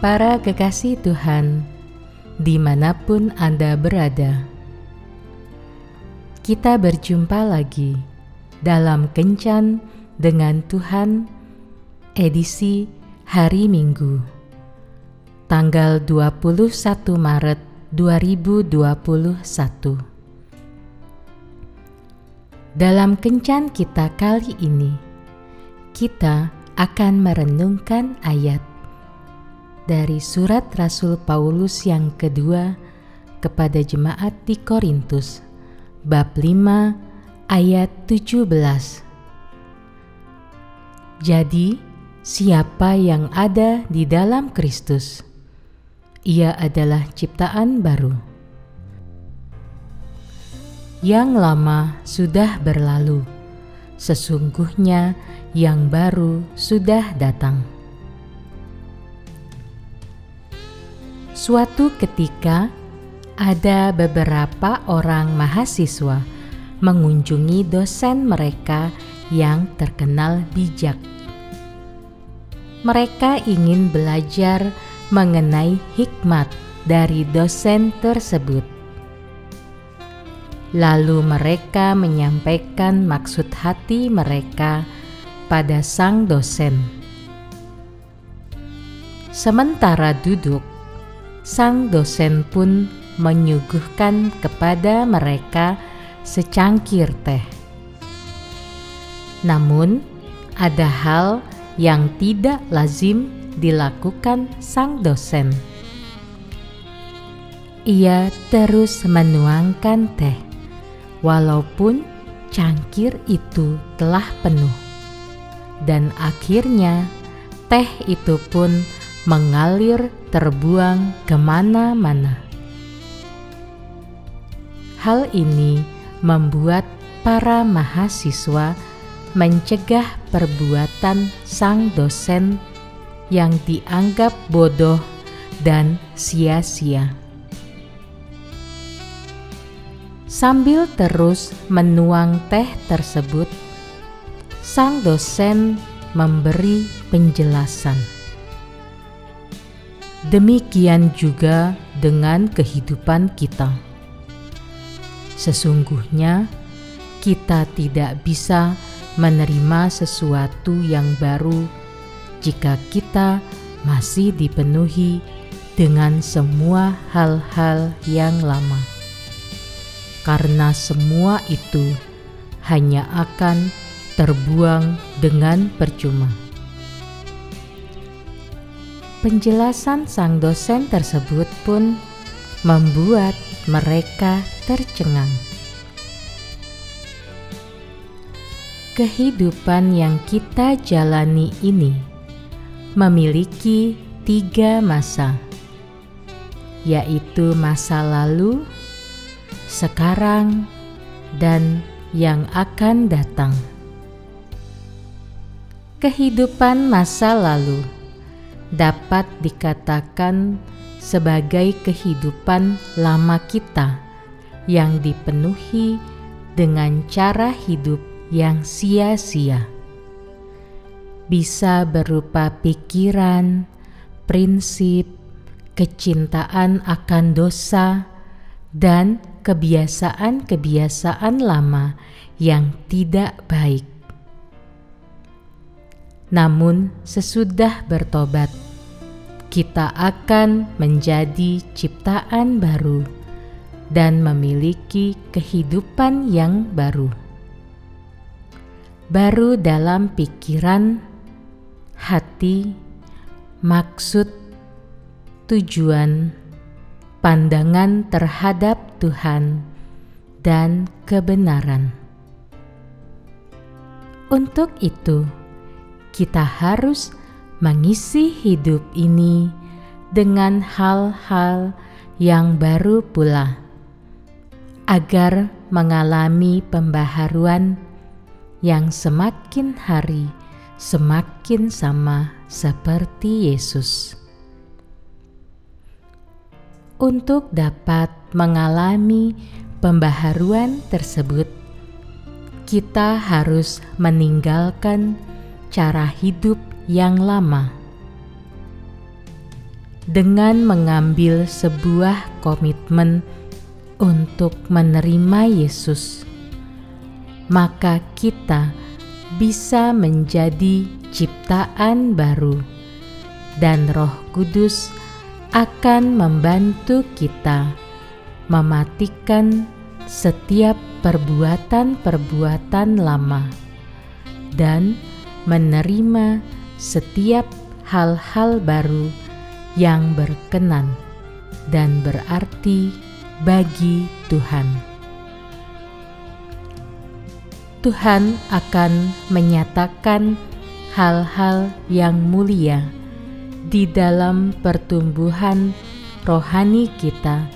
Para kekasih Tuhan, di mana pun Anda berada, kita berjumpa lagi dalam Kencan dengan Tuhan, edisi hari Minggu, tanggal 21 Maret 2021. Dalam kencan kita kali ini, kita akan merenungkan ayat dari surat Rasul Paulus yang kedua kepada jemaat di Korintus, bab 5 ayat 17. Jadi, siapa yang ada di dalam Kristus, ia adalah ciptaan baru yang lama sudah berlalu, sesungguhnya yang baru sudah datang. Suatu ketika, ada beberapa orang mahasiswa mengunjungi dosen mereka yang terkenal bijak. Mereka ingin belajar mengenai hikmat dari dosen tersebut Lalu mereka menyampaikan maksud hati mereka pada sang dosen. Sementara duduk, sang dosen pun menyuguhkan kepada mereka secangkir teh. Namun, ada hal yang tidak lazim dilakukan sang dosen. Ia terus menuangkan teh walaupun cangkir itu telah penuh. Dan akhirnya teh itu pun mengalir terbuang ke mana-mana. Hal ini membuat para mahasiswa mencegah perbuatan sang dosen yang dianggap bodoh dan sia-sia. Sambil terus menuang teh tersebut, sang dosen memberi penjelasan. Demikian juga dengan kehidupan kita. Sesungguhnya, kita tidak bisa menerima sesuatu yang baru jika kita masih dipenuhi dengan semua hal-hal yang lama karena semua itu hanya akan terbuang dengan percuma. Penjelasan sang dosen tersebut pun membuat mereka tercengang. Kehidupan yang kita jalani ini memiliki tiga masa, yaitu masa lalu, sekarang, dan yang akan datang. Kehidupan masa lalu dapat dikatakan sebagai kehidupan lama kita yang dipenuhi dengan cara hidup yang sia-sia. Bisa berupa pikiran, prinsip, kecintaan akan dosa, dan kebiasaan-kebiasaan lama yang tidak baik. Namun, sesudah bertobat, kita akan menjadi ciptaan baru dan memiliki kehidupan yang baru. Baru dalam pikiran, hati, maksud, tujuan, pandangan terhadap Tuhan dan kebenaran. Untuk itu, kita harus mengisi hidup ini dengan hal-hal yang baru pula, agar mengalami pembaharuan yang semakin hari semakin sama seperti Yesus. Untuk dapat mengalami pembaharuan tersebut, kita harus meninggalkan cara hidup yang lama. dengan mengambil sebuah komitmen untuk menerima Yesus, maka kita bisa menjadi ciptaan baru, dan Roh Kudus akan membantu kita mematikan setiap perbuatan-perbuatan lama dan menerima setiap hal-hal baru yang berkenan dan berarti bagi Tuhan. Tuhan akan menyatakan hal-hal yang mulia di dalam pertumbuhan rohani kita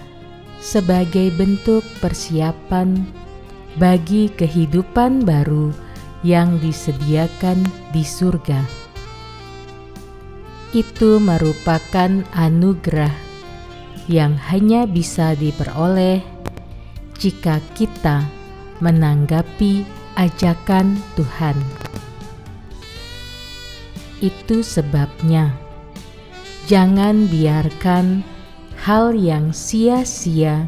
sebagai bentuk persiapan bagi kehidupan baru yang disediakan di surga. Itu merupakan anugerah yang hanya bisa diperoleh jika kita menanggapi ajakan Tuhan. Itu sebabnya, jangan biarkan hal yang sia-sia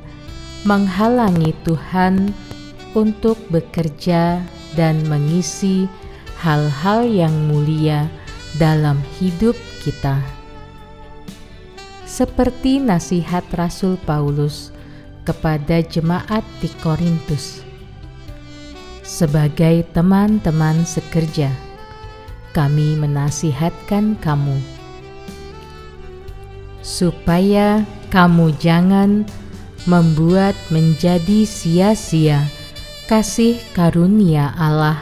menghalangi Tuhan untuk bekerja dan mengisi hal-hal yang mulia dalam hidup kita. Seperti nasihat Rasul Paulus kepada jemaat di Korintus. Sebagai teman-teman sekerja, kami menasihatkan kamu supaya kamu jangan membuat menjadi sia-sia kasih karunia Allah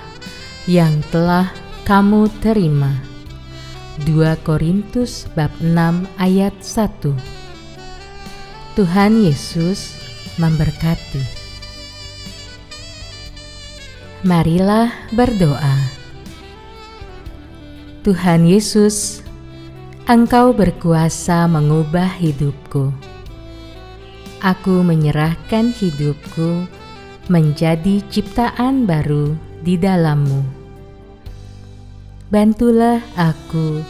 yang telah kamu terima. 2 Korintus bab 6 ayat 1 Tuhan Yesus memberkati. Marilah berdoa. Tuhan Yesus, Engkau berkuasa mengubah hidupku. Aku menyerahkan hidupku menjadi ciptaan baru di dalammu. Bantulah aku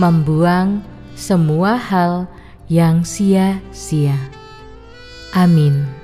membuang semua hal yang sia-sia. Amin.